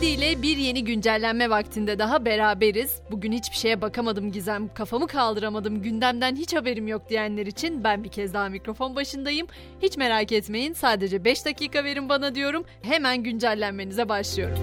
Podi ile bir yeni güncellenme vaktinde daha beraberiz. Bugün hiçbir şeye bakamadım Gizem, kafamı kaldıramadım, gündemden hiç haberim yok diyenler için ben bir kez daha mikrofon başındayım. Hiç merak etmeyin, sadece 5 dakika verin bana diyorum. Hemen güncellenmenize başlıyorum.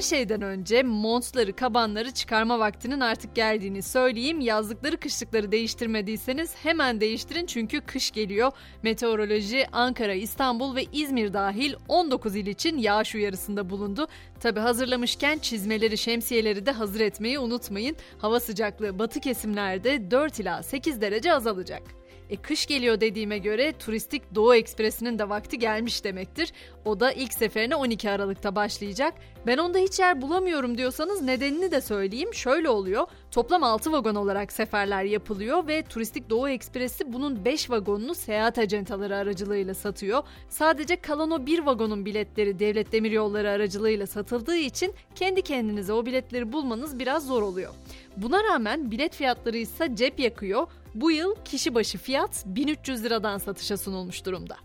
Her şeyden önce montları, kabanları çıkarma vaktinin artık geldiğini söyleyeyim. Yazlıkları, kışlıkları değiştirmediyseniz hemen değiştirin çünkü kış geliyor. Meteoroloji Ankara, İstanbul ve İzmir dahil 19 il için yağış uyarısında bulundu. Tabi hazırlamışken çizmeleri, şemsiyeleri de hazır etmeyi unutmayın. Hava sıcaklığı batı kesimlerde 4 ila 8 derece azalacak. E kış geliyor dediğime göre turistik Doğu Ekspresi'nin de vakti gelmiş demektir. O da ilk seferine 12 Aralık'ta başlayacak. Ben onda hiç yer bulamıyorum diyorsanız nedenini de söyleyeyim. Şöyle oluyor. Toplam 6 vagon olarak seferler yapılıyor ve Turistik Doğu Ekspresi bunun 5 vagonunu seyahat acentaları aracılığıyla satıyor. Sadece kalan o bir vagonun biletleri Devlet Demiryolları aracılığıyla satıldığı için kendi kendinize o biletleri bulmanız biraz zor oluyor. Buna rağmen bilet fiyatları ise cep yakıyor. Bu yıl kişi başı fiyat 1300 liradan satışa sunulmuş durumda.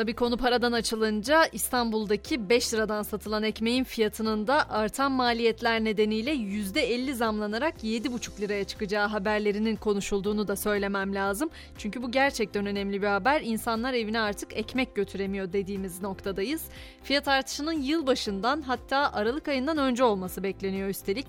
Tabii konu paradan açılınca İstanbul'daki 5 liradan satılan ekmeğin fiyatının da artan maliyetler nedeniyle %50 zamlanarak 7,5 liraya çıkacağı haberlerinin konuşulduğunu da söylemem lazım. Çünkü bu gerçekten önemli bir haber. İnsanlar evine artık ekmek götüremiyor dediğimiz noktadayız. Fiyat artışının yılbaşından hatta Aralık ayından önce olması bekleniyor üstelik.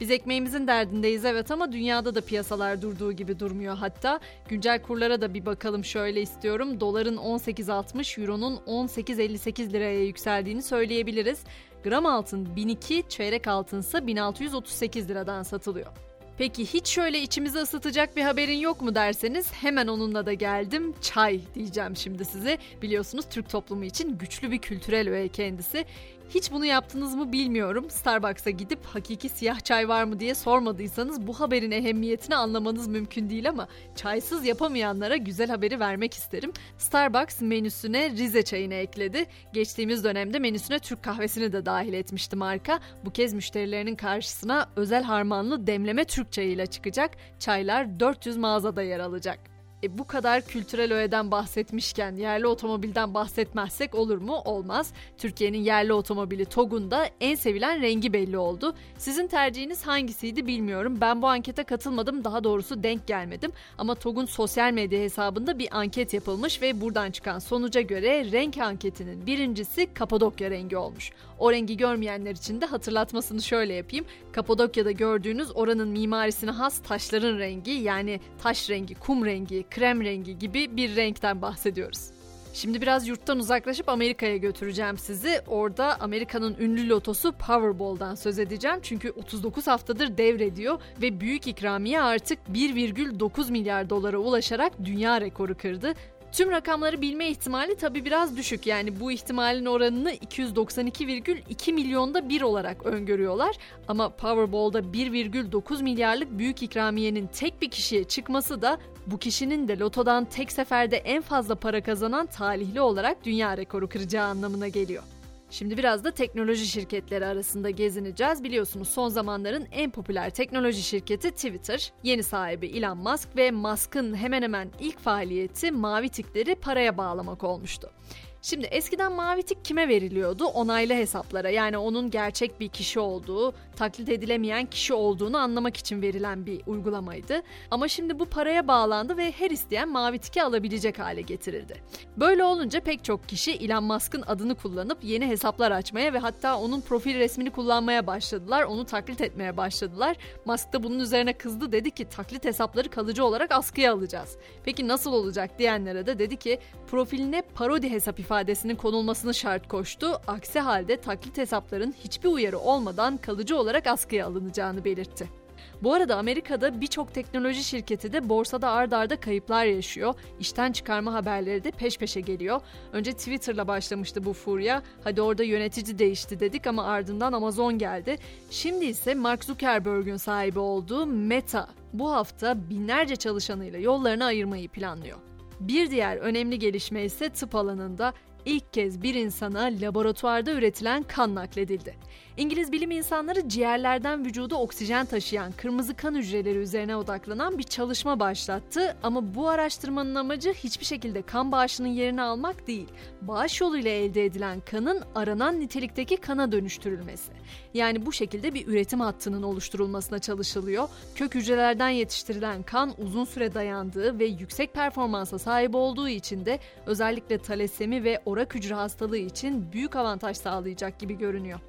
Biz ekmeğimizin derdindeyiz evet ama dünyada da piyasalar durduğu gibi durmuyor hatta. Güncel kurlara da bir bakalım şöyle istiyorum. Doların 18.60, Euro'nun 18.58 liraya yükseldiğini söyleyebiliriz. Gram altın 1002, çeyrek altınsa 1638 liradan satılıyor. Peki hiç şöyle içimizi ısıtacak bir haberin yok mu derseniz hemen onunla da geldim. Çay diyeceğim şimdi size. Biliyorsunuz Türk toplumu için güçlü bir kültürel öğe kendisi. Hiç bunu yaptınız mı bilmiyorum. Starbucks'a gidip hakiki siyah çay var mı diye sormadıysanız bu haberin ehemmiyetini anlamanız mümkün değil ama çaysız yapamayanlara güzel haberi vermek isterim. Starbucks menüsüne Rize çayını ekledi. Geçtiğimiz dönemde menüsüne Türk kahvesini de dahil etmişti marka. Bu kez müşterilerinin karşısına özel harmanlı demleme Türk çayıyla çıkacak. Çaylar 400 mağazada yer alacak. E, bu kadar kültürel öğeden bahsetmişken yerli otomobilden bahsetmezsek olur mu? Olmaz. Türkiye'nin yerli otomobili TOG'un da en sevilen rengi belli oldu. Sizin tercihiniz hangisiydi bilmiyorum. Ben bu ankete katılmadım. Daha doğrusu denk gelmedim. Ama TOG'un sosyal medya hesabında bir anket yapılmış ve buradan çıkan sonuca göre renk anketinin birincisi Kapadokya rengi olmuş. O rengi görmeyenler için de hatırlatmasını şöyle yapayım. Kapadokya'da gördüğünüz oranın mimarisine has taşların rengi yani taş rengi, kum rengi, krem rengi gibi bir renkten bahsediyoruz. Şimdi biraz yurttan uzaklaşıp Amerika'ya götüreceğim sizi. Orada Amerika'nın ünlü lotosu Powerball'dan söz edeceğim. Çünkü 39 haftadır devrediyor ve büyük ikramiye artık 1,9 milyar dolara ulaşarak dünya rekoru kırdı. Tüm rakamları bilme ihtimali tabi biraz düşük. Yani bu ihtimalin oranını 292,2 milyonda bir olarak öngörüyorlar. Ama Powerball'da 1,9 milyarlık büyük ikramiyenin tek bir kişiye çıkması da bu kişinin de lotodan tek seferde en fazla para kazanan talihli olarak dünya rekoru kıracağı anlamına geliyor. Şimdi biraz da teknoloji şirketleri arasında gezineceğiz. Biliyorsunuz son zamanların en popüler teknoloji şirketi Twitter. Yeni sahibi Elon Musk ve Musk'ın hemen hemen ilk faaliyeti mavi tikleri paraya bağlamak olmuştu. Şimdi eskiden mavi tik kime veriliyordu? Onaylı hesaplara yani onun gerçek bir kişi olduğu, taklit edilemeyen kişi olduğunu anlamak için verilen bir uygulamaydı. Ama şimdi bu paraya bağlandı ve her isteyen mavi tiki alabilecek hale getirildi. Böyle olunca pek çok kişi Elon Musk'ın adını kullanıp yeni hesaplar açmaya ve hatta onun profil resmini kullanmaya başladılar. Onu taklit etmeye başladılar. Musk da bunun üzerine kızdı dedi ki taklit hesapları kalıcı olarak askıya alacağız. Peki nasıl olacak diyenlere de dedi ki profiline parodi hesap ifadesinin konulmasını şart koştu. Aksi halde taklit hesapların hiçbir uyarı olmadan kalıcı olarak askıya alınacağını belirtti. Bu arada Amerika'da birçok teknoloji şirketi de borsada ard arda kayıplar yaşıyor. İşten çıkarma haberleri de peş peşe geliyor. Önce Twitter'la başlamıştı bu furya. Hadi orada yönetici değişti dedik ama ardından Amazon geldi. Şimdi ise Mark Zuckerberg'ün sahibi olduğu Meta bu hafta binlerce çalışanıyla yollarını ayırmayı planlıyor. Bir diğer önemli gelişme ise tıp alanında ilk kez bir insana laboratuvarda üretilen kan nakledildi. İngiliz bilim insanları ciğerlerden vücuda oksijen taşıyan kırmızı kan hücreleri üzerine odaklanan bir çalışma başlattı ama bu araştırmanın amacı hiçbir şekilde kan bağışının yerini almak değil. Bağış yoluyla elde edilen kanın aranan nitelikteki kana dönüştürülmesi. Yani bu şekilde bir üretim hattının oluşturulmasına çalışılıyor. Kök hücrelerden yetiştirilen kan uzun süre dayandığı ve yüksek performansa sahip olduğu için de özellikle talasemi ve orak hücre hastalığı için büyük avantaj sağlayacak gibi görünüyor.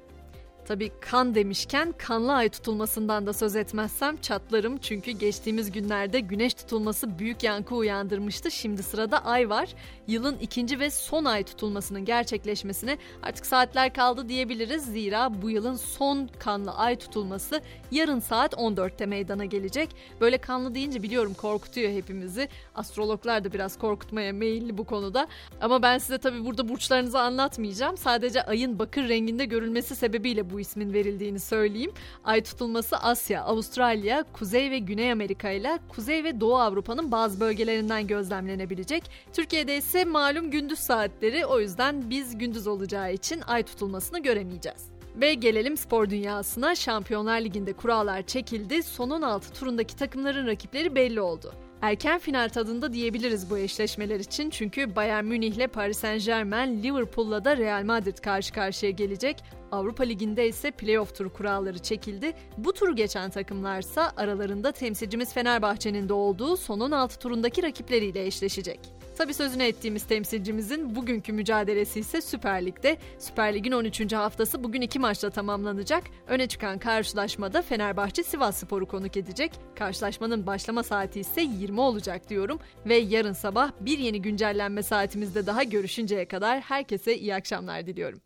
Tabi kan demişken kanlı ay tutulmasından da söz etmezsem çatlarım çünkü geçtiğimiz günlerde güneş tutulması büyük yankı uyandırmıştı. Şimdi sırada ay var. Yılın ikinci ve son ay tutulmasının gerçekleşmesine artık saatler kaldı diyebiliriz. Zira bu yılın son kanlı ay tutulması yarın saat 14'te meydana gelecek. Böyle kanlı deyince biliyorum korkutuyor hepimizi. Astrologlar da biraz korkutmaya meyilli bu konuda. Ama ben size tabi burada burçlarınızı anlatmayacağım. Sadece ayın bakır renginde görülmesi sebebiyle bu ismin verildiğini söyleyeyim. Ay tutulması Asya, Avustralya, Kuzey ve Güney Amerika ile Kuzey ve Doğu Avrupa'nın bazı bölgelerinden gözlemlenebilecek. Türkiye'de ise malum gündüz saatleri o yüzden biz gündüz olacağı için ay tutulmasını göremeyeceğiz. Ve gelelim spor dünyasına. Şampiyonlar Ligi'nde kurallar çekildi. Son 16 turundaki takımların rakipleri belli oldu. Erken final tadında diyebiliriz bu eşleşmeler için çünkü Bayern Münih ile Paris Saint Germain, Liverpool'la da Real Madrid karşı karşıya gelecek. Avrupa Ligi'nde ise playoff turu kuralları çekildi. Bu turu geçen takımlarsa aralarında temsilcimiz Fenerbahçe'nin de olduğu son 16 turundaki rakipleriyle eşleşecek. Tabi sözünü ettiğimiz temsilcimizin bugünkü mücadelesi ise Süper Lig'de. Süper Lig'in 13. haftası bugün iki maçla tamamlanacak. Öne çıkan karşılaşmada Fenerbahçe Sivas Spor'u konuk edecek. Karşılaşmanın başlama saati ise 20 olacak diyorum. Ve yarın sabah bir yeni güncellenme saatimizde daha görüşünceye kadar herkese iyi akşamlar diliyorum.